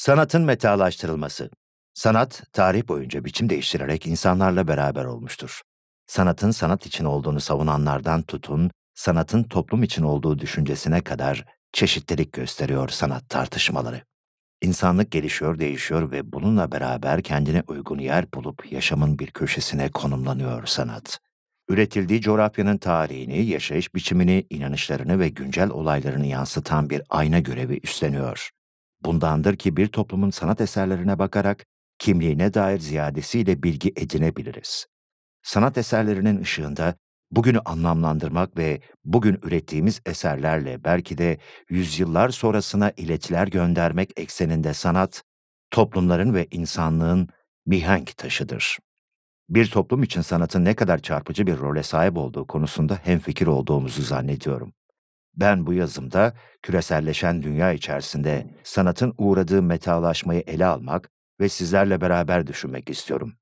Sanatın metalaştırılması. Sanat, tarih boyunca biçim değiştirerek insanlarla beraber olmuştur. Sanatın sanat için olduğunu savunanlardan tutun, sanatın toplum için olduğu düşüncesine kadar çeşitlilik gösteriyor sanat tartışmaları. İnsanlık gelişiyor, değişiyor ve bununla beraber kendine uygun yer bulup yaşamın bir köşesine konumlanıyor sanat. Üretildiği coğrafyanın tarihini, yaşayış biçimini, inanışlarını ve güncel olaylarını yansıtan bir ayna görevi üstleniyor. Bundandır ki bir toplumun sanat eserlerine bakarak kimliğine dair ziyadesiyle bilgi edinebiliriz. Sanat eserlerinin ışığında bugünü anlamlandırmak ve bugün ürettiğimiz eserlerle belki de yüzyıllar sonrasına iletiler göndermek ekseninde sanat, toplumların ve insanlığın mihenk taşıdır. Bir toplum için sanatın ne kadar çarpıcı bir role sahip olduğu konusunda hemfikir olduğumuzu zannediyorum. Ben bu yazımda küreselleşen dünya içerisinde sanatın uğradığı metalaşmayı ele almak ve sizlerle beraber düşünmek istiyorum.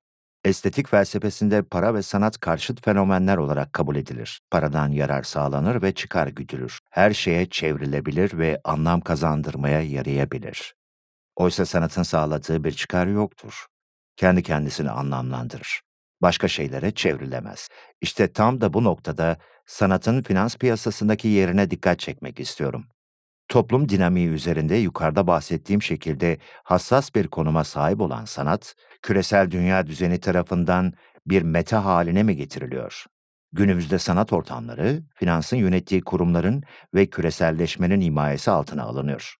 Estetik felsefesinde para ve sanat karşıt fenomenler olarak kabul edilir. Paradan yarar sağlanır ve çıkar güdülür. Her şeye çevrilebilir ve anlam kazandırmaya yarayabilir. Oysa sanatın sağladığı bir çıkar yoktur. Kendi kendisini anlamlandırır. Başka şeylere çevrilemez. İşte tam da bu noktada sanatın finans piyasasındaki yerine dikkat çekmek istiyorum. Toplum dinamiği üzerinde yukarıda bahsettiğim şekilde hassas bir konuma sahip olan sanat, küresel dünya düzeni tarafından bir meta haline mi getiriliyor? Günümüzde sanat ortamları, finansın yönettiği kurumların ve küreselleşmenin himayesi altına alınıyor.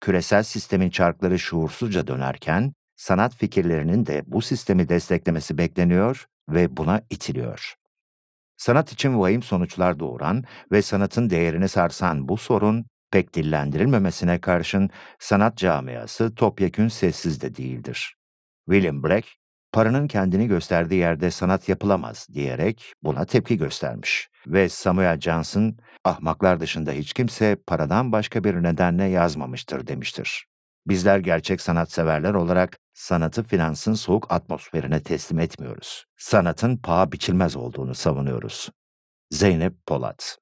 Küresel sistemin çarkları şuursuzca dönerken, sanat fikirlerinin de bu sistemi desteklemesi bekleniyor ve buna itiliyor. Sanat için vahim sonuçlar doğuran ve sanatın değerini sarsan bu sorun, pek dillendirilmemesine karşın sanat camiası topyekün sessiz de değildir. William Black, paranın kendini gösterdiği yerde sanat yapılamaz diyerek buna tepki göstermiş. Ve Samuel Johnson, ahmaklar dışında hiç kimse paradan başka bir nedenle yazmamıştır demiştir. Bizler gerçek sanatseverler olarak sanatı finansın soğuk atmosferine teslim etmiyoruz. Sanatın paha biçilmez olduğunu savunuyoruz. Zeynep Polat